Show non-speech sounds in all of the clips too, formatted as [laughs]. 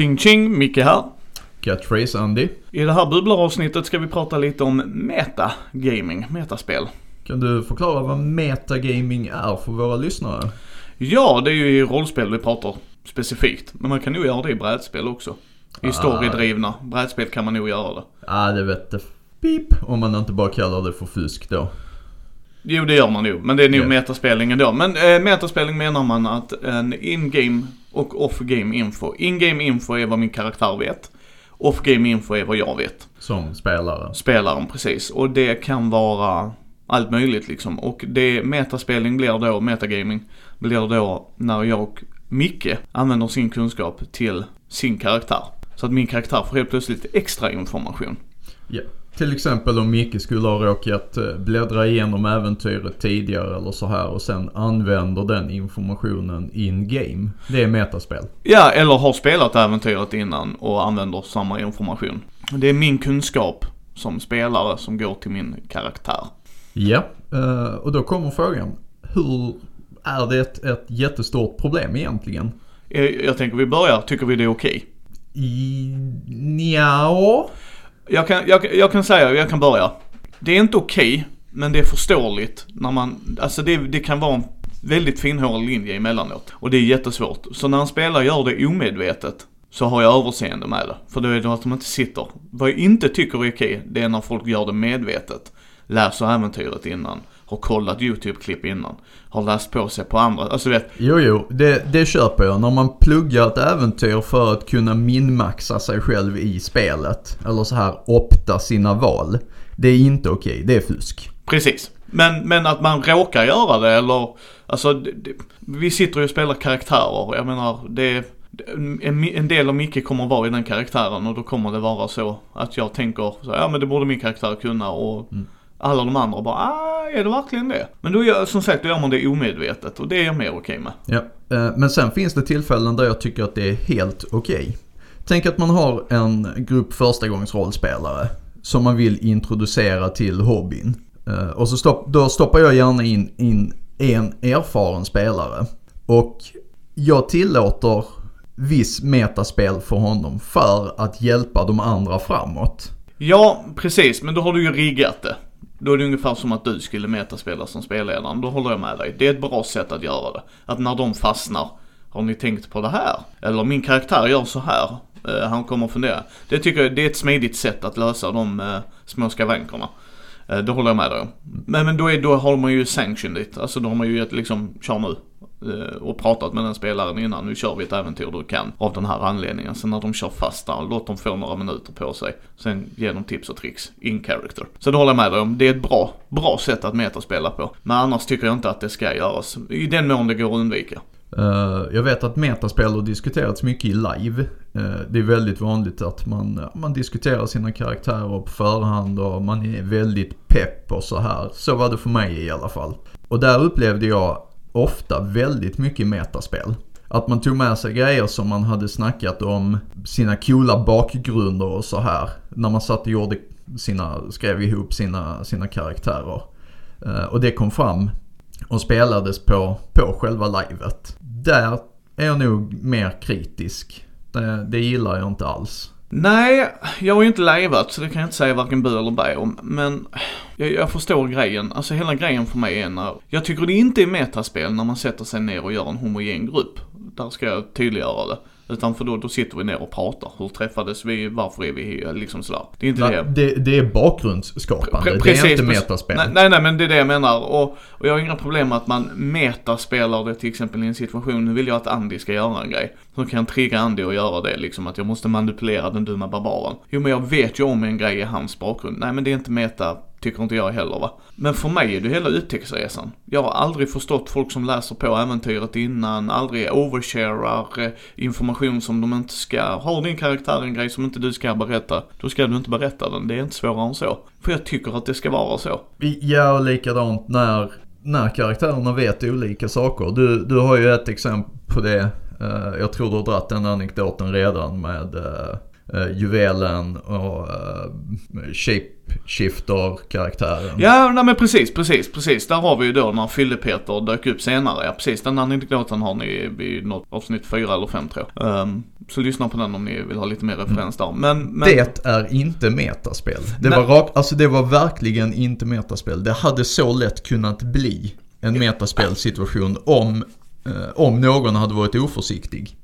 Ching ching, Micke här. Catchphrase Andy. I det här bubblaravsnittet ska vi prata lite om metagaming, metaspel. Kan du förklara vad metagaming är för våra lyssnare? Ja, det är ju i rollspel vi pratar specifikt. Men man kan nog göra det i brädspel också. I Ah. storydrivna brädspel kan man nog göra det. Ja, det vet det. Pip, om man inte bara kallar det för fusk då. Jo, det gör man nog. Men det är nog Ja. metaspelning ändå. Men eh, metaspelning menar man att en in-game och off-game info. In-game info är vad min karaktär vet. Off-game info är vad jag vet. Som spelare. spelaren precis. Och det kan vara allt möjligt liksom. Och det metaspelning blir då, metagaming, blir då när jag och Micke använder sin kunskap till sin karaktär. Så att min karaktär får helt plötsligt extra information. Ja. Till exempel om Micke skulle ha råkat eh, bläddra igenom äventyret tidigare eller så här och sen använder den informationen in game. Det är metaspel. Ja, eller har spelat äventyret innan och använder samma information. Det är min kunskap som spelare som går till min karaktär. Ja, eh, och då kommer frågan. Hur är det ett, ett jättestort problem egentligen? Jag, jag tänker vi börjar, tycker vi det är okej? I... Nja. Jag kan, jag, jag kan säga, jag kan börja. Det är inte okej, men det är förståeligt när man, alltså det, det kan vara en väldigt finhårig linje emellanåt. Och det är jättesvårt. Så när en spelare gör det omedvetet så har jag överseende med det. För då är det att de inte sitter. Vad jag inte tycker är okej, det är när folk gör det medvetet. Läser äventyret innan, har kollat YouTube-klipp innan, har läst på sig på andra, alltså vet, Jo, jo, det, det köper jag. När man pluggar ett äventyr för att kunna minmaxa sig själv i spelet. Eller så här opta sina val. Det är inte okej, det är fusk. Precis. Men, men att man råkar göra det eller, alltså det, det, vi sitter ju och spelar karaktärer. Jag menar, det, en, en del av Micke kommer vara i den karaktären och då kommer det vara så att jag tänker så, ja men det borde min karaktär kunna och alla de andra bara, ah, är det verkligen det? Men då gör, som sagt, då gör man det omedvetet och det är jag mer okej med. Ja. eh, Men sen finns det tillfällen där jag tycker att det är helt okej. Tänk att man har en grupp förstagångsrollspelare som man vill introducera till hobbyn. Eh, Och så stopp, då stoppar jag gärna in, in en erfaren spelare. Och jag tillåter viss metaspel för honom för att hjälpa de andra framåt. Ja, precis, men då har du ju riggat det. Då är det ungefär som att du skulle metaspela som spelledaren. Då håller jag med dig. Det är ett bra sätt att göra det. Att när de fastnar, har ni tänkt på det här? Eller min karaktär gör så här. Eh, han kommer att fundera. Det tycker jag det är ett smidigt sätt att lösa de uh, små skavankerna. Uh, det håller jag med dig om. Men, men då, är, då har man ju sanctioned it. Alltså då har man ju gett liksom, kör nu. Eh, och pratat med den spelaren innan. Nu kör vi ett äventyr du kan. Av den här anledningen. Sen när de kör fast där, låt dem få några minuter på sig. Sen ge dem tips och tricks. In character. Så det håller jag med dig om. Det är ett bra, bra sätt att metaspela på. Men annars tycker jag inte att det ska göras. I den mån det går att undvika. Eh, jag vet att metaspel har diskuterats mycket i live. Eh, det är väldigt vanligt att man, man diskuterar sina karaktärer på förhand och man är väldigt pepp och så här. Så var det för mig i alla fall. Och där upplevde jag ofta väldigt mycket metaspel. Att man tog med sig grejer som man hade snackat om, sina coola bakgrunder och så här. När man satt och gjorde sina, skrev ihop sina, sina karaktärer. Eh, och det kom fram och spelades på, på själva livet. Där är jag nog mer kritisk. Det, det gillar jag inte alls. Nej, jag har ju inte levat så det kan jag inte säga varken bu eller bä om. Men jag, jag förstår grejen. Alltså hela grejen för mig är när... Jag tycker det inte är metaspel när man sätter sig ner och gör en homogen grupp. Där ska jag tydliggöra det. Utan för då, då sitter vi ner och pratar. Hur träffades vi? Varför är vi här? Liksom sådär. Det är inte det. Det, det är bakgrundsskapande. Pre- det är inte precis. metaspel. Nej, nej, nej, men det är det jag menar. Och, och jag har inga problem med att man metaspelar det till exempel i en situation. Nu vill jag att Andy ska göra en grej. Så kan jag trigga Andy och göra det liksom. Att jag måste manipulera den dumma barbaren. Jo, men jag vet ju om en grej i hans bakgrund. Nej, men det är inte meta. Tycker inte jag heller va. Men för mig är det hela upptäcktsresan. Jag har aldrig förstått folk som läser på äventyret innan, aldrig oversharar eh, information som de inte ska. Har din karaktär en grej som inte du ska berätta, då ska du inte berätta den. Det är inte svårare än så. För jag tycker att det ska vara så. Ja, likadant när, när karaktärerna vet olika saker. Du, du har ju ett exempel på det. Eh, jag tror du har dratt den anekdoten redan med eh, juvelen och uh, shapeshifter-karaktären. Ja, nej men precis, precis, precis. Där har vi ju då när Fylle-Peter dök upp senare. Ja, precis. Den anekdoten har ni i något avsnitt fyra eller fem tror jag. Um, så lyssna på den om ni vill ha lite mer referens där. Men, men Det är inte metaspel. Det Nej. var, rak, alltså det var verkligen inte metaspel. Det hade så lätt kunnat bli en metaspelsituation om, eh, Eh, om någon hade varit oförsiktig.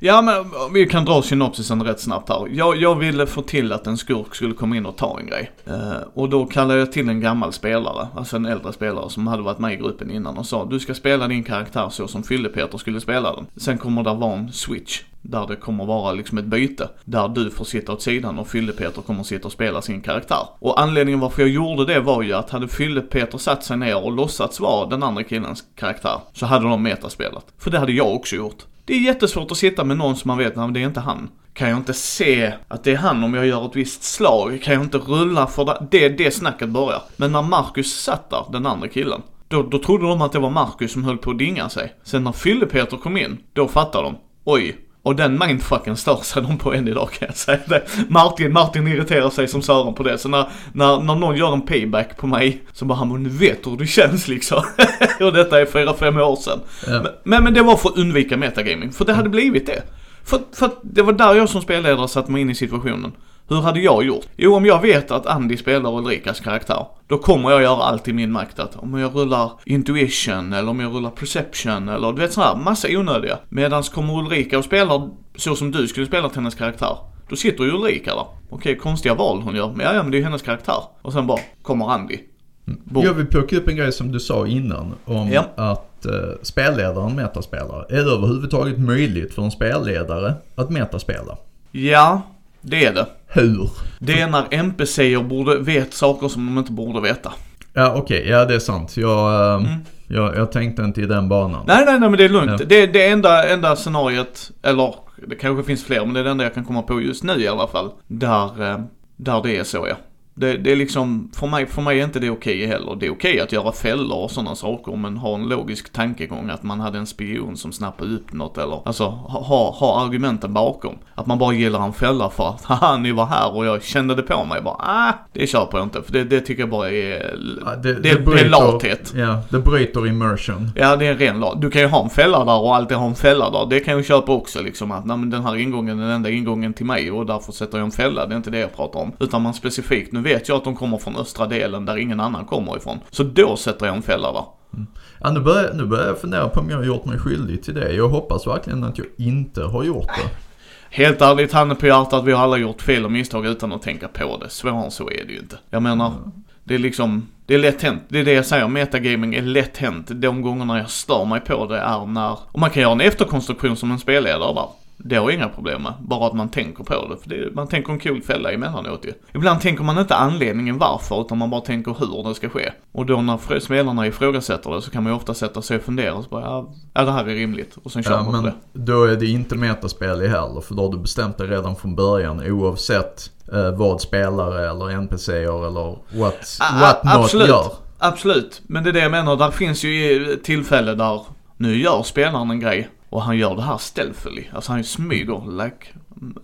Ja men eh, vi kan dra synopsisen rätt snabbt här. Jag, jag ville få till att en skurk skulle komma in och ta en grej. Eh, och då kallade jag till en gammal spelare, alltså en äldre spelare som hade varit med i gruppen innan och sa du ska spela din karaktär så som Fylle-Peter skulle spela den. Sen kommer det vara en switch. Där det kommer vara liksom ett byte. Där du får sitta åt sidan och Fylle-Peter kommer sitta och spela sin karaktär. Och anledningen varför jag gjorde det var ju att hade Fylle-Peter satt sig ner och låtsats vara den andra killens karaktär så hade de metaspelat. För det hade jag också gjort. Det är jättesvårt att sitta med någon som man vet, nej det är inte han. Kan jag inte se att det är han om jag gör ett visst slag? Kan jag inte rulla för det? Det, det snacket börjar. Men när Marcus satt där, den andra killen, då, då trodde de att det var Marcus som höll på att dinga sig. Sen när Fylle-Peter kom in, då fattade de. Oj. Och den mindfucken stör sig de på än idag kan jag säga det. Martin, Martin irriterar sig som Sören på det. Så när, när, när någon gör en payback på mig så bara han nu vet hur det känns liksom. [laughs] och detta är fyra fem år sedan. Ja. Men, men, det var för att undvika metagaming. För det hade blivit det. För, för det var där jag som spelledare satte mig in i situationen. Hur hade jag gjort? Jo, om jag vet att Andy spelar Ulrikas karaktär, då kommer jag göra allt i min makt att om jag rullar intuition eller om jag rullar perception eller du vet sådär, massa onödiga. Medans kommer Ulrika och spelar så som du skulle spela till hennes karaktär, då sitter ju Ulrika där. Okej, konstiga val hon gör, men ja, ja, men det är ju hennes karaktär. Och sen bara, kommer Andy. Boom. Jag vill plocka upp en grej som du sa innan om Ja. att eh, spelledaren metaspelar. Är det överhuvudtaget möjligt för en spelledare att metaspela? Ja, det är det. Hur? Det är när NPCer borde, vet saker som de inte borde veta. Ja okej, ja det är sant. Jag, Mm. eh, jag, jag tänkte inte i den banan. Nej, nej, nej, men det är lugnt. Ja. Det, det enda, enda scenariet, eller det kanske finns fler, men det är det enda jag kan komma på just nu i alla fall. Där, eh, där det är så ja. Det, det är liksom, för mig, för mig är inte det okej heller. Det är okej att göra fällor och sådana saker, men ha en logisk tankegång att man hade en spion som snappade upp något eller, alltså ha, ha, argumenten bakom. Att man bara gillar en fälla för att, [laughs] haha, ni var här och jag kände det på mig bara, ah, det köper jag inte. För det, det tycker jag bara är, Ja, det, det, är lathet. Ja, det bryter immersion. Ja, det är en ren lag. Du kan ju ha en fälla där och alltid ha en fälla där. Det kan jag köpa också liksom att nej, men den här ingången är den enda ingången till mig och därför sätter jag en fälla. Det är inte det jag pratar om. Utan man specifikt, nu vet jag att de kommer från östra delen där ingen annan kommer ifrån. Så då sätter jag en fälla där. Ja, nu, börjar, nu börjar jag fundera på om jag har gjort mig skyldig till det. Jag hoppas verkligen att jag inte har gjort det. Helt ärligt, handen på hjärtat, vi har alla gjort fel och misstag utan att tänka på det. Svårare än så är det ju inte. Jag menar, det är liksom, det är lätt hänt. Det är det jag säger, metagaming är lätt hänt. De gångerna jag stör mig på det är när, och man kan göra en efterkonstruktion som en spelledare där. Det har jag inga problem med, bara att man tänker på det. För det, man tänker en cool fälla emellanåt ju. Ibland tänker man inte anledningen varför, utan man bara tänker hur det ska ske. Och då när spelarna ifrågasätter det så kan man ju ofta sätta sig och fundera och så bara, ja, ja det här är rimligt. Och sen kör Ja, man men det. då är det inte metaspel i heller. För då har du bestämt dig redan från början oavsett eh, vad spelare eller NPCer eller what, Ah, what not absolut. gör. Absolut, men det är det jag menar. Där finns ju tillfälle där nu gör spelaren en grej och han gör det här stealthily. Alltså han smyger like,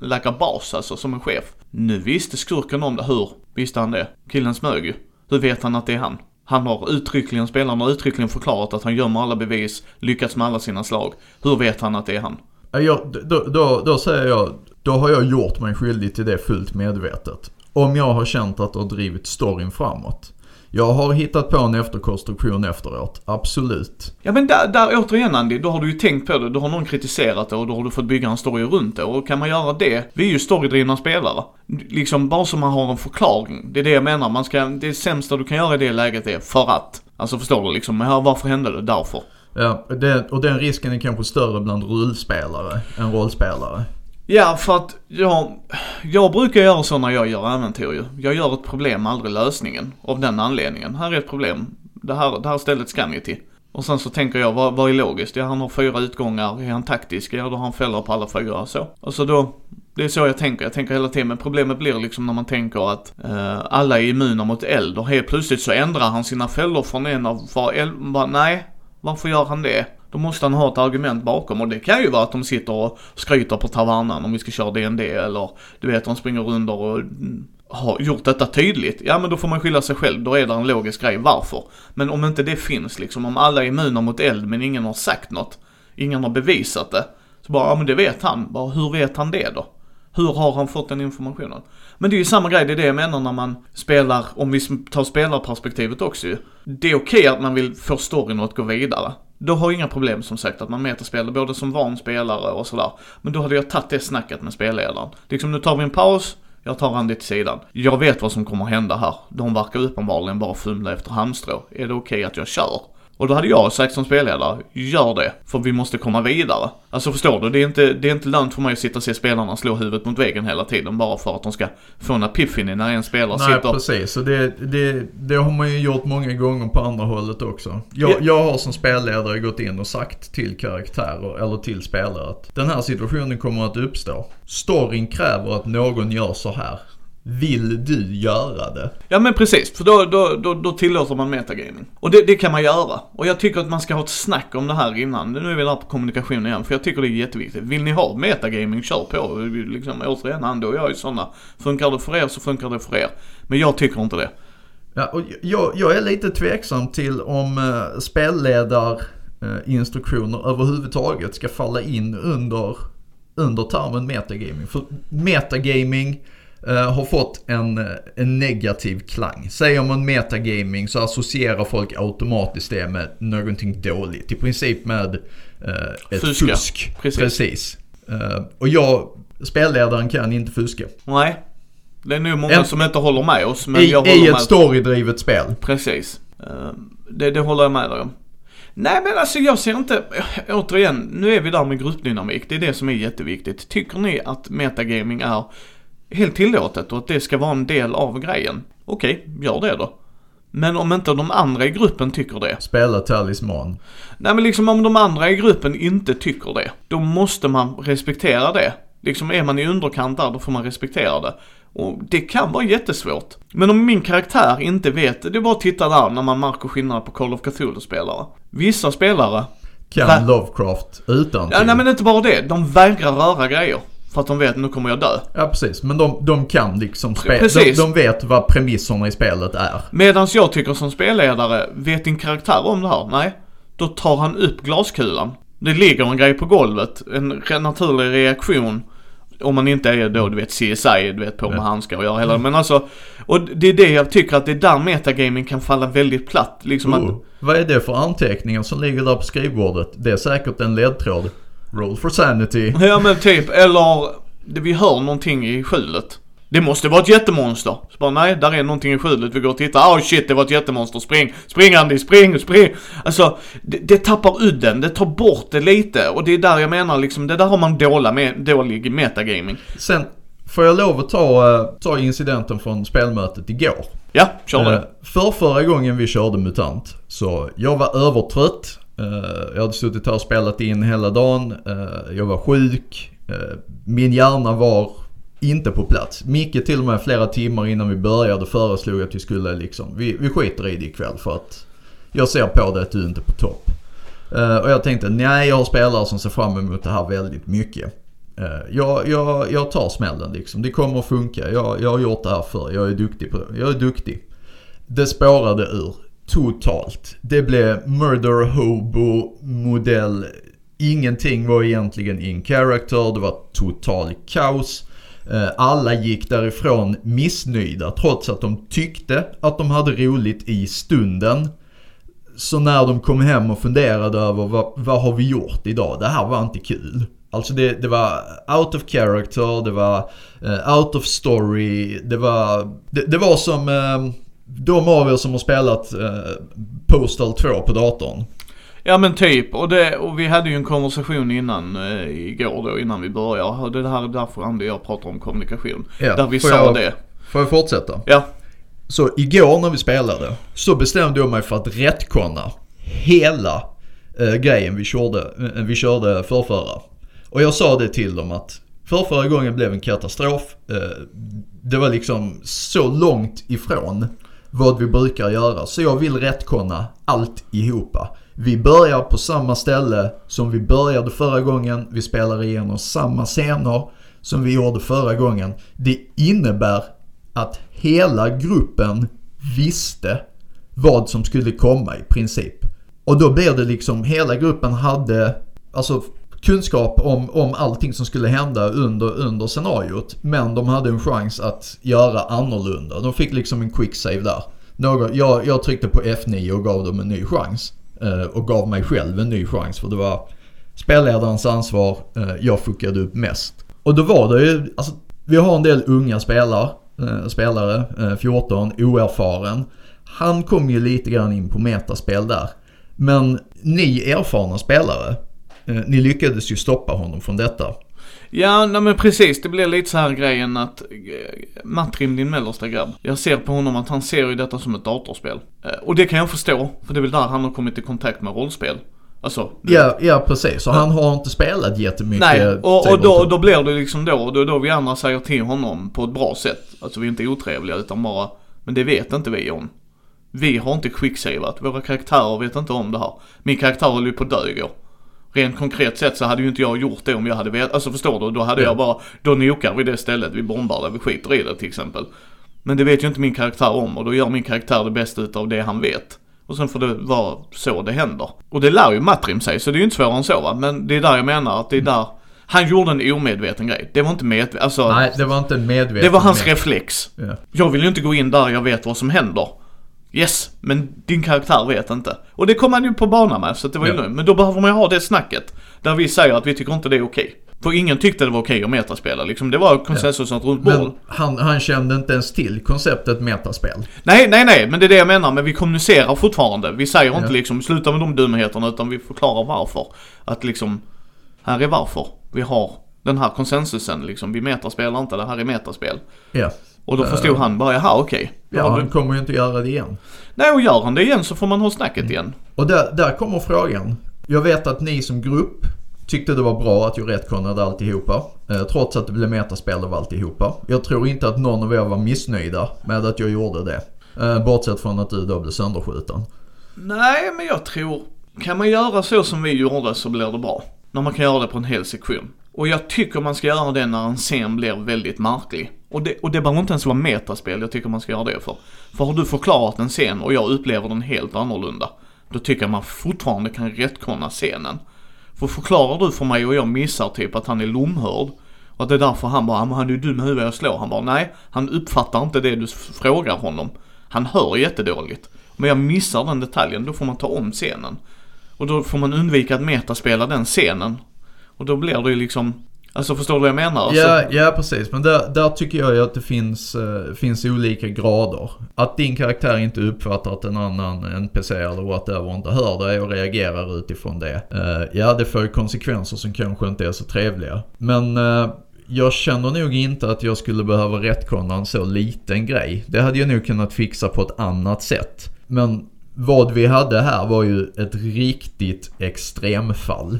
like a boss, alltså som en chef. Nu visste skurken om det. Hur visste han det? Killen smög ju. Hur vet han att det är han? Han har uttryckligen, spelaren har uttryckligen förklarat att han gömmer alla bevis, lyckats med alla sina slag. Hur vet han att det är han? Ja, Jag, då, då, då säger jag, då har jag gjort mig skyldig till det fullt medvetet. Om jag har känt att det har drivit storyn framåt. Jag har hittat på en efterkonstruktion efteråt, absolut. Ja men där, där återigen Andy, då har du ju tänkt på det, då har någon kritiserat det och då har du fått bygga en story runt det. Och kan man göra det, vi är ju storydrivna spelare. Liksom bara så man har en förklaring. Det är det jag menar, man ska, det sämsta du kan göra i det läget är för att. Alltså förstår du liksom, ja, varför hände det? Därför. Ja, det, och den risken är kanske större bland rullspelare än rollspelare. Ja, för att jag, jag brukar göra så när jag gör äventyr ju. Jag gör ett problem, aldrig lösningen. Av den anledningen. Här är ett problem. Det här, det här stället ska ni till. Och sen så tänker jag, vad, vad är logiskt? Ja, han har fyra utgångar. Är han taktisk? Ja, då har han fällor på alla fyra. Så. Och så då, det är så jag tänker. Jag tänker hela tiden. Men problemet blir liksom när man tänker att eh, alla är immuna mot eld. Och helt plötsligt så ändrar han sina fällor från en av var eld. Nej, varför gör han det? Då måste han ha ett argument bakom och det kan ju vara att de sitter och skryter på tavernan om vi ska köra D&D eller du vet de springer runt och mm, har gjort detta tydligt. Ja men då får man skylla sig själv, då är det en logisk grej varför. Men om inte det finns liksom, om alla är immuna mot eld men ingen har sagt något, ingen har bevisat det. Så bara, ja men det vet han. Bara, hur vet han det då? Hur har han fått den informationen? Men det är ju samma grej, det är det jag menar när man spelar, om vi tar spelarperspektivet också ju. Det är okej okay att man vill få storyn att gå vidare. Då har jag inga problem som sagt att man metaspelar både som van spelare och sådär. Men då hade jag tagit det snacket med spelledaren. Liksom nu tar vi en paus, jag tar han till sidan. Jag vet vad som kommer hända här. De verkar uppenbarligen bara fumla efter hamstrå. Är det okej okay att jag kör? Och då hade jag sagt som spelledare, gör det, för vi måste komma vidare. Alltså förstår du, det är inte, det är inte lönt för mig att sitta och se spelarna slå huvudet mot väggen hela tiden bara för att de ska få en epiphany när en spelare Nej, sitter... Nej precis, och det, det, det har man ju gjort många gånger på andra hållet också. Jag, jag har som spelledare gått in och sagt till karaktärer, eller till spelare att den här situationen kommer att uppstå. Storyn kräver att någon gör så här. Vill du göra det? Ja men precis, för då, då, då, då tillåter man metagaming. Och det, det kan man göra. Och jag tycker att man ska ha ett snack om det här innan. Nu är vi där på kommunikation igen, för jag tycker det är jätteviktigt. Vill ni ha metagaming, kör på. Liksom, återigen, Ando och jag är sådana. Funkar det för er så funkar det för er. Men jag tycker inte det. Ja, och jag, jag är lite tveksam till om uh, spelledarinstruktioner överhuvudtaget ska falla in under, under termen metagaming. För metagaming har fått en, en negativ klang. Säger man metagaming så associerar folk automatiskt det med någonting dåligt. I princip med uh, ett fuska. fusk. Precis. Precis. Uh, och jag, spelledaren kan inte fuska. Nej. Det är nog många en, som inte håller med oss. Men I, jag I ett storydrivet spel. Precis. Det, det håller jag med dig om. Nej men alltså jag ser inte, återigen, nu är vi där med gruppdynamik. Det är det som är jätteviktigt. Tycker ni att metagaming är helt tillåtet och att det ska vara en del av grejen. Okej, okay, gör det då. Men om inte de andra i gruppen tycker det. Spela talisman. Nej men liksom om de andra i gruppen inte tycker det. Då måste man respektera det. Liksom är man i underkant där, då får man respektera det. Och det kan vara jättesvårt. Men om min karaktär inte vet, det är bara att titta där när man märker skillnad på Call of Cthulhu-spelare. Vissa spelare kan Lovecraft utan Ja, nej men inte bara det. De vägrar röra grejer. För att de vet nu kommer jag dö. Ja precis, men de, de kan liksom spela. De, de vet vad premisserna i spelet är. Medans jag tycker som spelledare, vet din karaktär om det här? Nej. Då tar han upp glaskulan. Det ligger en grej på golvet, en naturlig reaktion. Om man inte är då, du vet CSI, du vet på med handskar och göra hela mm. Men alltså, och det är det jag tycker att det är där metagaming kan falla väldigt platt. Liksom oh, att, vad är det för anteckningar som ligger där på skrivbordet? Det är säkert en ledtråd. Roll for sanity. [laughs] Ja men typ, eller vi hör någonting i skjulet. Det måste vara ett jättemonster. Så bara nej, där är någonting i skjulet. Vi går och tittar. Oh shit, det var ett jättemonster. Spring, spring Andy, spring, spring. Alltså, det, det tappar udden. Det tar bort det lite. Och det är där jag menar liksom, det där har man dåla med, dålig metagaming. Sen, får jag lov att ta, uh, ta incidenten från spelmötet igår? Ja, kör det. Uh, för förra gången vi körde MUTANT, så jag var övertrött. Eh, jag hade suttit här och spelat in hela dagen. Eh, jag var sjuk. Eh, min hjärna var inte på plats. Micke till och med flera timmar innan vi började föreslog att vi skulle liksom, vi, vi skiter i det ikväll för att jag ser på det att du inte är på topp. och jag tänkte, nej jag har spelare som ser fram emot det här väldigt mycket. jag, jag, jag tar smällen liksom. Det kommer att funka. Jag, jag har gjort det här förr. Jag är duktig på det. Jag är duktig. Det spårade ur totalt. Det blev murder hobo modell. Ingenting var egentligen in character. Det var total kaos. Eh, alla gick därifrån missnöjda trots att de tyckte att de hade roligt i stunden. Så när de kom hem och funderade över vad, vad har vi gjort idag? Det här var inte kul. Alltså det, det var out of character, det var uh, out of story, det var, det, det var som uh, de av er som har spelat eh, Postal 2 på datorn. Ja men typ, och, det, och vi hade ju en konversation innan eh, igår då innan vi började. Och det här är därför Andy och jag pratar om kommunikation. Ja, där vi sa jag, det. Får jag fortsätta? Ja. Så igår när vi spelade så bestämde jag mig för att rättkonna hela eh, grejen vi körde, eh, vi körde förrförra. Och jag sa det till dem att förrförra gången blev en katastrof. Eh, det var liksom så långt ifrån vad vi brukar göra. Så jag vill rättkonna alltihopa. Vi börjar på samma ställe som vi började förra gången. Vi spelar igenom samma scener som vi gjorde förra gången. Det innebär att hela gruppen visste vad som skulle komma i princip. Och då blir det liksom, hela gruppen hade, alltså kunskap om, om allting som skulle hända under, under scenariot. Men de hade en chans att göra annorlunda. De fick liksom en quick save där. Någon, jag, jag tryckte på F9 och gav dem en ny chans. Eh, och gav mig själv en ny chans för det var spelledarens ansvar. Eh, jag fuckade upp mest. Och då var det ju, alltså vi har en del unga spelare, eh, spelare, eh, 14, oerfaren. Han kom ju lite grann in på metaspel där. Men ni erfarna spelare, ni lyckades ju stoppa honom från detta. Ja, nej men precis. Det blir lite så här grejen att eh, Matrim, din mellersta grabb. Jag ser på honom att han ser ju detta som ett datorspel. Eh, och det kan jag förstå, för det är väl där han har kommit i kontakt med rollspel. Alltså, Ja, ja precis. Och han har inte spelat jättemycket. Nej, och, och då, då blir det liksom då, då, då vi andra säger till honom på ett bra sätt. Alltså vi är inte otrevliga utan bara, men det vet inte vi om. Vi har inte quicksavat, våra karaktärer vet inte om det här. Min karaktär höll ju på att dö igår. Rent konkret sett så hade ju inte jag gjort det om jag hade vetat, alltså förstår du? Då hade Ja. jag bara, då nokar vi det stället, vi bombar det, vi skiter i det till exempel. Men det vet ju inte min karaktär om och då gör min karaktär det bästa utav det han vet. Och sen får det vara så det händer. Och det lär ju Matrim sig, så det är ju inte svårare än så va. Men det är där jag menar att det är där, han gjorde en omedveten grej. Det var inte medvetet, alltså. Nej, det var inte en medveten det var hans med- reflex. Ja. Jag vill ju inte gå in där jag vet vad som händer. Yes, men din karaktär vet inte. Och det kom han ju på bana med, så det var ju Ja. Men då behöver man ju ha det snacket. Där vi säger att vi tycker inte det är okej. För ingen tyckte det var okej att metaspela liksom. Det var konsensus runt bordet. Men han, han kände inte ens till konceptet metaspel. Nej, nej, nej, men det är det jag menar. Men vi kommunicerar fortfarande. Vi säger inte Ja. liksom sluta med de dumheterna utan vi förklarar varför. Att liksom, här är varför. Vi har den här konsensusen liksom. Vi metaspelar inte, det här är metaspel. Ja. Och då förstod han bara, jaha okej. Då Ja, han kommer ju inte göra det igen. Nej, och gör han det igen så får man ha snacket igen. Och där, där kommer frågan. Jag vet att ni som grupp tyckte det var bra att jag retconade alltihopa. Eh, trots att det blev metaspel av alltihopa. Jag tror inte att någon av er var missnöjda med att jag gjorde det. Eh, bortsett från att du då blev sönderskjuten. Nej, men jag tror, kan man göra så som vi gjorde så blir det bra. När man kan göra det på en hel sektion. Och jag tycker man ska göra det när en scen blir väldigt märklig. Och det, och det behöver inte ens vara metaspel jag tycker man ska göra det för. För har du förklarat en scen och jag upplever den helt annorlunda. Då tycker jag man fortfarande kan rättkonna scenen. För förklarar du för mig och jag missar typ att han är lomhörd. Och att det är därför han bara, ah, "Men han är ju dum i huvudet jag slår. Han bara, nej, han uppfattar inte det du frågar honom. Han hör jättedåligt. Men jag missar den detaljen, då får man ta om scenen. Och då får man undvika att metaspela den scenen. Och då blir det ju liksom, alltså förstår du vad jag menar? Alltså, Ja, ja precis. Men där, där tycker jag ju att det finns, eh, finns olika grader. Att din karaktär inte uppfattar att en annan NPC eller whatever inte hör dig och reagerar utifrån det. Eh, ja, det får ju konsekvenser som kanske inte är så trevliga. Men eh, jag känner nog inte att jag skulle behöva retconna en så liten grej. Det hade jag nog kunnat fixa på ett annat sätt. Men vad vi hade här var ju ett riktigt extremfall.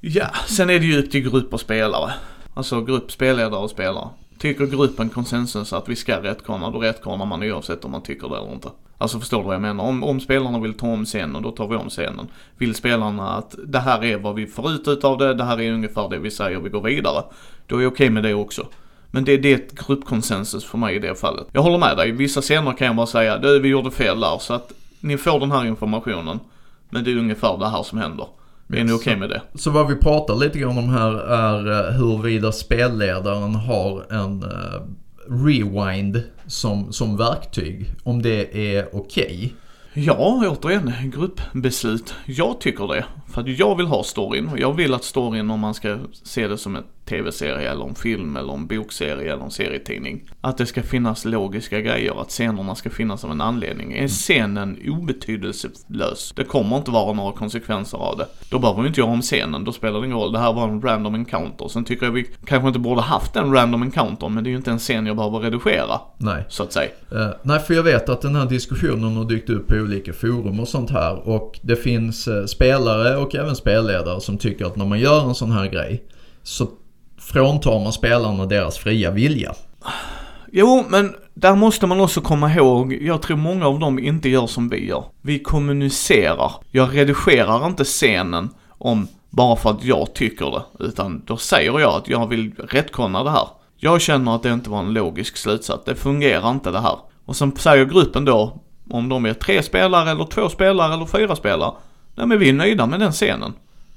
Ja, sen är det ju upp till grupp och spelare. Alltså grupp, spelledare och spelare. Tycker gruppen konsensus att vi ska rättkorna, då rättkornar man oavsett om man tycker det eller inte. Alltså förstår du vad jag menar? Om, om spelarna vill ta om scenen, då tar vi om scenen. Vill spelarna att det här är vad vi får ut utav det, det här är ungefär det vi säger, vi går vidare. Då är jag okej med det också. Men det, det är ett gruppkonsensus för mig i det fallet. Jag håller med dig, vissa scener kan jag bara säga, du vi gjorde fel där, så att ni får den här informationen. Men det är ungefär det här som händer. Är ni okej med det? Så vad vi pratar lite grann om här är eh, huruvida spelledaren har en eh, rewind som, som verktyg. Om det är okej. Ja, återigen, gruppbeslut. Jag tycker det. För att jag vill ha storyn. Och jag vill att storyn, om man ska se det som en tv-serie eller en film eller en bokserie eller en serietidning. Att det ska finnas logiska grejer, att scenerna ska finnas av en anledning. Är scenen obetydelselös, det kommer inte vara några konsekvenser av det. Då behöver vi inte göra om scenen, då spelar det ingen roll. Det här var en random encounter. Sen tycker jag vi kanske inte borde haft en random encounter, men det är ju inte en scen jag behöver redigera, Nej. så att säga. Eh, nej, för jag vet att den här diskussionen har dykt upp på olika forum och sånt här. Och det finns eh, spelare och även spelledare som tycker att när man gör en sån här grej så fråntar man spelarna deras fria vilja. Jo, men där måste man också komma ihåg, jag tror många av dem inte gör som vi gör. Vi kommunicerar. Jag redigerar inte scenen om bara för att jag tycker det, utan då säger jag att jag vill rättkonna det här. Jag känner att det inte var en logisk slutsats, det fungerar inte det här. Och sen säger gruppen då, om de är tre spelare eller två spelare eller fyra spelare, nej men vi är nöjda med den scenen.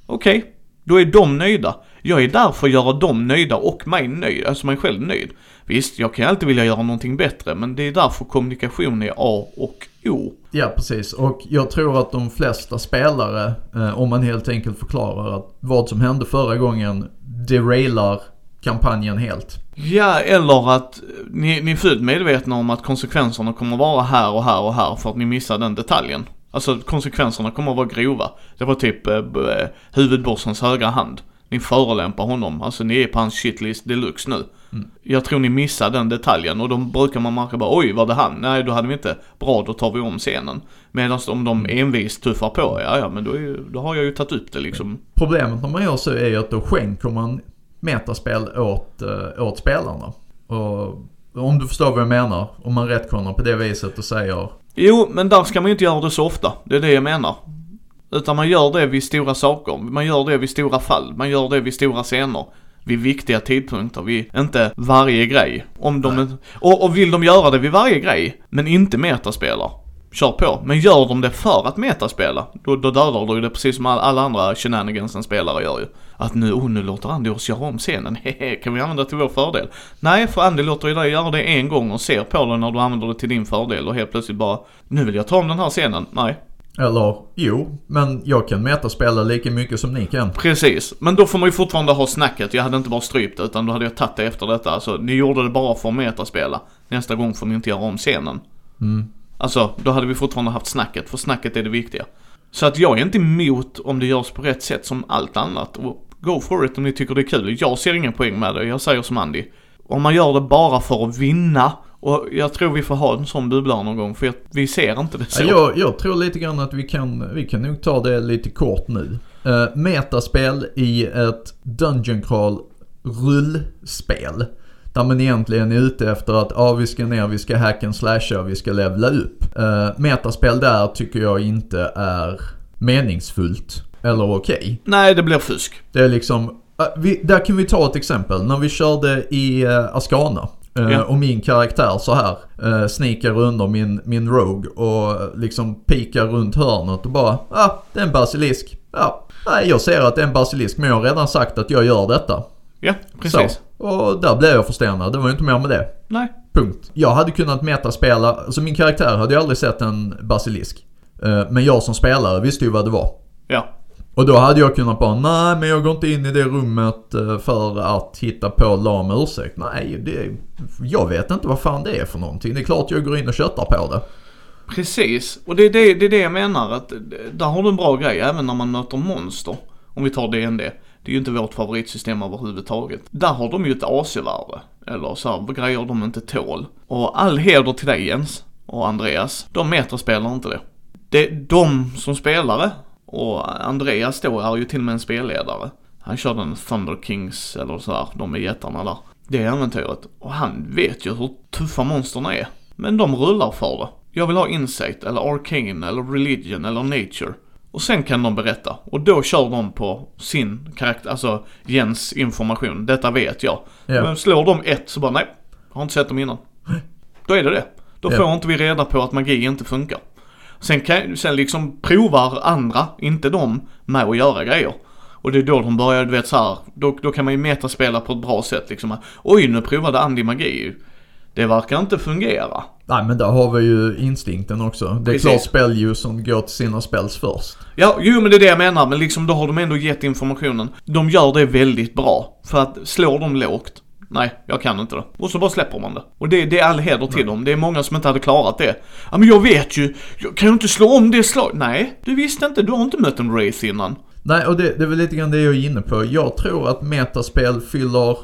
Okej, Då är de nöjda. Jag är där för att göra dem nöjda och mig nöjd, alltså mig själv nöjd. Visst, jag kan alltid vilja göra någonting bättre, men det är därför kommunikation är A och O. Ja, precis. Och jag tror att de flesta spelare, eh, om man helt enkelt förklarar att vad som hände förra gången derailar kampanjen helt. Ja, eller att ni, ni är fullt medvetna om att konsekvenserna kommer vara här och här och här för att ni missar den detaljen. Alltså konsekvenserna kommer att vara grova. Det var typ eh, eh, huvudbossens högra hand. Ni förolämpar honom, alltså ni är på hans shitlist deluxe nu. Jag tror ni missar den detaljen och då brukar man märka bara oj var det han? Nej då hade vi inte, bra då tar vi om scenen. Medan om de envist tuffar på, ja ja men då, ju- då har jag ju tagit upp det liksom. Problemet när man gör så är ju att då skänker man metaspel åt, eh, åt spelarna. Och om du förstår vad jag menar. Om man retconar på det viset och säger Jo, men där ska man ju inte göra det så ofta. Det är det jag menar. Utan man gör det vid stora saker. Man gör det vid stora fall. Man gör det vid stora scener. Vid viktiga tidpunkter. Vid inte varje grej. Om de, och, och vill de göra det vid varje grej, men inte metaspelar. Kör på. Men gör de det för att metaspela, då, då dödar du det precis som all- alla andra shenanigans en spelare gör ju. Att nu, oh nu låter Andy oss göra om scenen, [laughs] hehe, kan vi använda det till vår fördel? Nej, för Andy låter ju dig göra det en gång och ser på det när du använder det till din fördel och helt plötsligt bara, nu vill jag ta om den här scenen. Nej, Eller jo, men jag kan metaspela lika mycket som ni kan. Precis, men då får man ju fortfarande ha snacket. Jag hade inte bara strypt det, utan då hade jag tagit det efter detta. Alltså, ni gjorde det bara för att metaspela. Nästa gång får ni inte göra om scenen. Mm. Alltså, då hade vi fortfarande haft snacket, för snacket är det viktiga. Så att jag är inte emot om det görs på rätt sätt som allt annat. Och go for it om ni tycker det är kul. Jag ser ingen poäng med det, jag säger som Andy. Om man gör det bara för att vinna, och jag tror vi får ha en sån bubbla någon gång, för jag, vi ser inte det så. Ja, jag, jag tror lite grann att vi kan, vi kan nog ta det lite kort nu. Uh, metaspel i ett Dungeon Crawl rullspel. Där man egentligen är ute efter att ja, vi ska ner, vi ska hack and slasha, vi ska levla upp. Uh, metaspel där tycker jag inte är meningsfullt. Eller okej. Nej, det blir fusk. Det är liksom, äh, vi, där kan vi ta ett exempel. När vi körde i uh, Ascana. Uh, Ja. Och min karaktär så här uh, sneakar under min, min Rogue och liksom pikar runt hörnet och bara, ah, det är en basilisk. Ja, nej jag ser att det är en basilisk men jag har redan sagt att jag gör detta. Ja, precis. Så. Och där blev jag förstenad, det var ju inte mer med det. Nej. Punkt. Jag hade kunnat metaspela, alltså min karaktär hade ju aldrig sett en basilisk. Uh, men jag som spelare visste ju vad det var. Ja. Och då hade jag kunnat bara, nej men jag går inte in i det rummet eh, för att hitta på lam ursäkt. Nej, det, jag vet inte vad fan det är för någonting. Det är klart jag går in och köttar på det. Precis, och det är det, det är det jag menar att där har du en bra grej även när man möter monster. Om vi tar DND, Det är ju inte vårt favoritsystem överhuvudtaget. Där har de ju ett AC-värde. Eller så här, grejer de inte tål. Och all heder till dig Jens och Andreas. De meterspelar inte det. Det är de som spelare. Och Andreas då är ju till och med en spelledare. Han körde en Thunder Kings eller så här, de är jättarna där. Det äventyret. Och han vet ju hur tuffa monsterna är. Men de rullar för det. Jag vill ha insight, eller arcane, eller religion, eller nature. Och sen kan de berätta. Och då kör de på sin karaktär, alltså Jens information. Detta vet jag. Ja. Men slår de ett så bara nej, jag har inte sett dem innan. Då är det det. Då Ja. får inte vi reda på att magi inte funkar. Sen, kan, sen liksom provar andra, inte de, med att göra grejer. Och det är då de börjar, du vet så här, då, då kan man ju metaspela på ett bra sätt liksom. Oj, nu provade Andy magi. Det verkar inte fungera. Nej men där har vi ju instinkten också. Det är Precis. klart spelljusern går till sina spells först. Ja, jo men det är det jag menar, men liksom då har de ändå gett informationen. De gör det väldigt bra. För att slår de lågt, nej, jag kan inte det. Och så bara släpper man det. Och det, det är all heder till dem. Det är många som inte hade klarat det. Ja men jag vet ju, jag kan ju inte slå om det slag. Nej, du visste inte, du har inte mött en race innan. Nej och det, det är väl lite grann det jag är inne på. Jag tror att metaspel fyller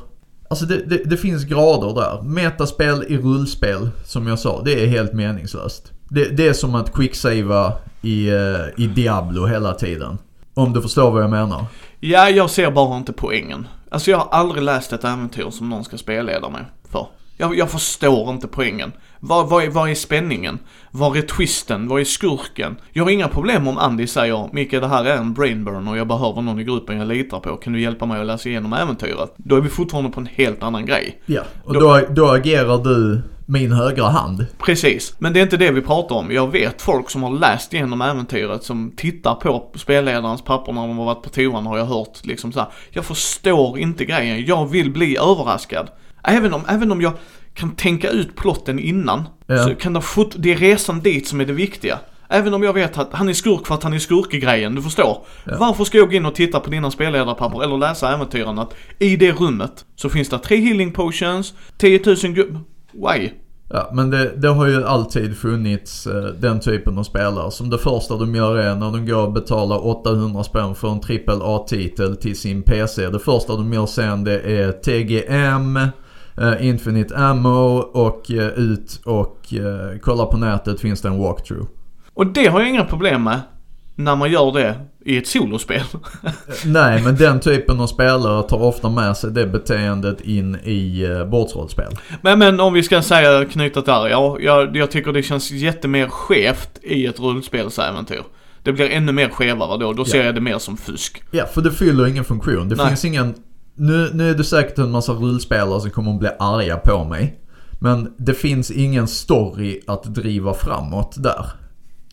Alltså det, det, det finns grader där. Metaspel i rullspel, som jag sa, det är helt meningslöst. Det, det är som att quicksava i, eh, i Diablo hela tiden. Om du förstår vad jag menar. Ja, jag ser bara inte poängen. Alltså jag har aldrig läst ett äventyr som någon ska spelleda mig för. Jag, jag förstår inte poängen. Vad, vad, är, vad är spänningen? Var är twisten? Vad är skurken? Jag har inga problem om Andy säger Micke det här är en brainburn och jag behöver någon i gruppen jag litar på. Kan du hjälpa mig att läsa igenom äventyret? Då är vi fortfarande på en helt annan grej. Ja, och då, då agerar du min högra hand. Precis, men det är inte det vi pratar om. Jag vet folk som har läst igenom äventyret som tittar på spelledarens papper när de har varit på toan har jag hört liksom så här. Jag förstår inte grejen, jag vill bli överraskad. Även om, även om jag kan tänka ut plotten innan. Ja. Så kan det det är resan dit som är det viktiga. Även om jag vet att han är skurk för att han är skurk i grejen, du förstår. Varför ska jag gå in och titta på dina spelledarpapper eller läsa äventyren att i det rummet så finns det tre healing potions, 10 000 gu- Why? Ja, men det, det har ju alltid funnits eh, den typen av spelare som det första de gör är när de går och betalar 800 spänn för en trippel A-titel till sin PC. Det första de gör sen det är TGM, eh, Infinite Ammo och eh, ut och eh, kolla på nätet finns det en walkthrough. Och det har jag inga problem med när man gör det i ett solospel. [laughs] Nej, men den typen av spelare tar ofta med sig det beteendet in i eh, bordsrollspel. men, men om vi ska säga knyta där, ja, jag, jag tycker det känns jättemer skevt i ett rullspelsäventyr. Det blir ännu mer skevare då, då ser Ja. jag det mer som fusk. Ja, för det fyller ingen funktion. Det Nej. finns ingen... Nu, nu är det säkert en massa rullspelare som kommer att bli arga på mig. Men det finns ingen story att driva framåt där.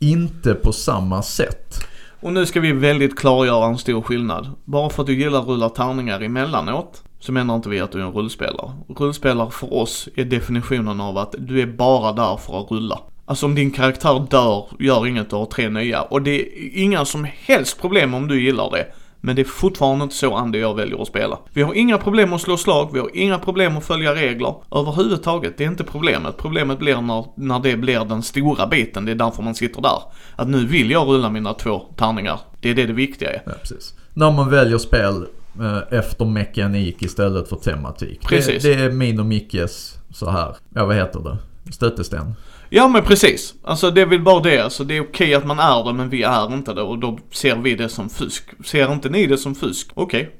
Inte på samma sätt. Och nu ska vi väldigt klargöra en stor skillnad. Bara för att du gillar att rulla tärningar emellanåt så menar inte vi att du är en rullspelare. Rullspelare för oss är definitionen av att du är bara där för att rulla. Alltså om din karaktär dör, gör inget, du har tre nya. Och det är inga som helst problem om du gillar det. Men det är fortfarande inte så Andy och jag väljer att spela. Vi har inga problem att slå slag, vi har inga problem att följa regler. Överhuvudtaget, det är inte problemet. Problemet blir när, när det blir den stora biten, det är därför man sitter där. Att nu vill jag rulla mina två tärningar. Det är det det viktiga är. Ja, precis. När man väljer spel eh, efter mekanik istället för tematik. Precis. Det, det är min och Mickes så här. Ja, vad heter det? Stötesten. Ja men precis. Alltså det är väl bara det. Alltså det är okej att man är det men vi är inte det och då ser vi det som fusk. Ser inte ni det som fusk? Okej,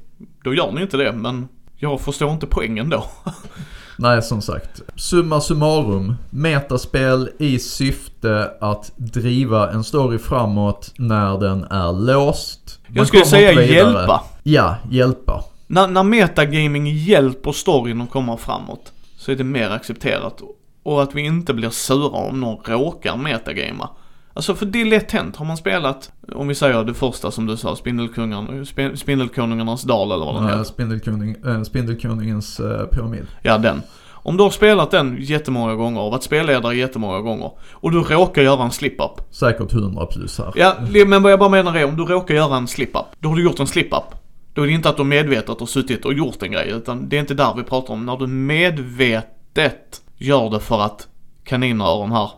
då gör ni inte det men jag förstår inte poängen då. [laughs] Nej, som sagt. Summa summarum. Metaspel i syfte att driva en story framåt när den är låst. Man Jag skulle säga vidare. hjälpa. Ja, hjälpa. När, när metagaming hjälper storyn att komma framåt så är det mer accepterat. Och att vi inte blir sura om någon råkar metagama. Alltså för det är lätt hänt. Har man spelat, om vi säger det första som du sa, Spindelkungarna, Spin- Spindelkonungarnas dal eller vad den heter. Spindelkuning, äh, Spindelkuningens eh, pyramid. Ja, den. Om du har spelat den jättemånga gånger och varit spelledare jättemånga gånger och du råkar göra en slip-up. Säkert 100 plus här. Ja, men vad jag bara menar är om du råkar göra en slip-up, då har du gjort en slip-up. Då är det inte att du medvetet har suttit och gjort en grej, utan det är inte där vi pratar om. När du medvetet gör det för att kaninöron här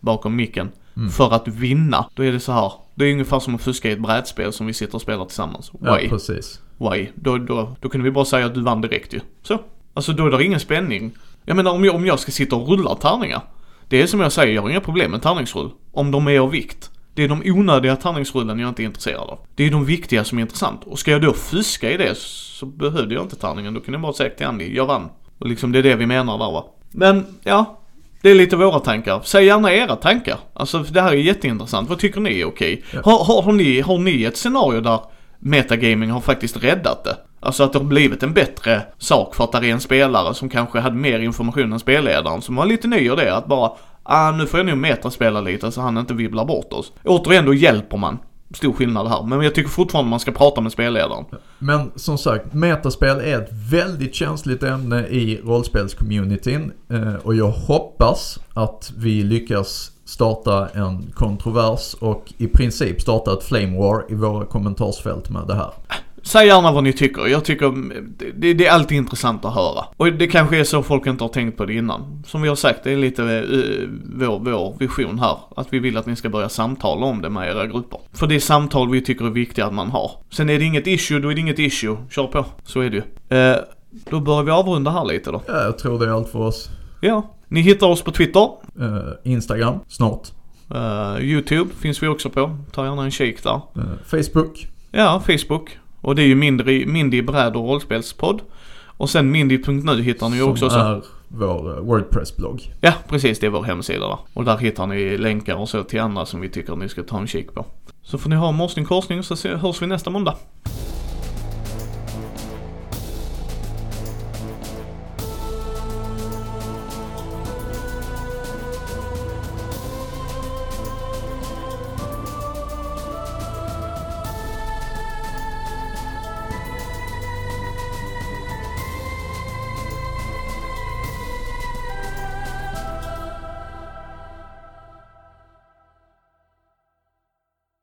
bakom micken, för att vinna, då är det så här. Det är ungefär som att fuska i ett brädspel som vi sitter och spelar tillsammans. Ja, Why? precis. Why? Då, då, då kunde vi bara säga att du vann direkt ju. Så. Alltså då är det ingen spänning. Jag menar om jag, om jag ska sitta och rulla tärningar. Det är som jag säger, jag har inga problem med tärningsrull. Om de är av vikt. Det är de onödiga tärningsrullen jag inte är intresserad av. Det är de viktiga som är intressant. Och ska jag då fuska i det så behövde jag inte tärningen. Då kunde jag bara säga till Andy, jag vann. Och liksom det är det vi menar där va. Men ja, det är lite våra tankar. Säg gärna era tankar. Alltså det här är jätteintressant. Vad tycker ni är okej? Ja. Har, har, har, ni, har ni ett scenario där metagaming har faktiskt räddat det? Alltså att det har blivit en bättre sak för att det är en spelare som kanske hade mer information än spelledaren som var lite ny och det att bara ah nu får jag nog metaspela lite så han inte vibblar bort oss. Återigen då hjälper man. Stor skillnad här. Men jag tycker fortfarande man ska prata med spelledaren. Men som sagt, metaspel är ett väldigt känsligt ämne i rollspelscommunityn. Eh, och jag hoppas att vi lyckas starta en kontrovers och i princip starta ett flame war i våra kommentarsfält med det här. Säg gärna vad ni tycker. Jag tycker det, det är alltid intressant att höra. Och det kanske är så folk inte har tänkt på det innan. Som vi har sagt, det är lite uh, vår, vår vision här. Att vi vill att ni ska börja samtala om det med era grupper. För det är samtal vi tycker är viktiga att man har. Sen är det inget issue, då är det inget issue. Kör på. Så är det ju. Eh, då börjar vi avrunda här lite då. Ja, jag tror det är allt för oss. Ja. Ni hittar oss på Twitter. Eh, Instagram, snart. Eh, Youtube finns vi också på. Ta gärna en kik där. Facebook. Ja, Facebook. Och det är ju Mindy, Mindy bräd och rollspelspodd. Och sen Mindy.nu hittar ni ju också. Som är vår eh, Wordpress-blogg. Ja, precis. Det är vår hemsida där. Och där hittar ni länkar och så till andra som vi tycker att ni ska ta en kik på. Så får ni ha morsning korsning så hörs vi nästa måndag.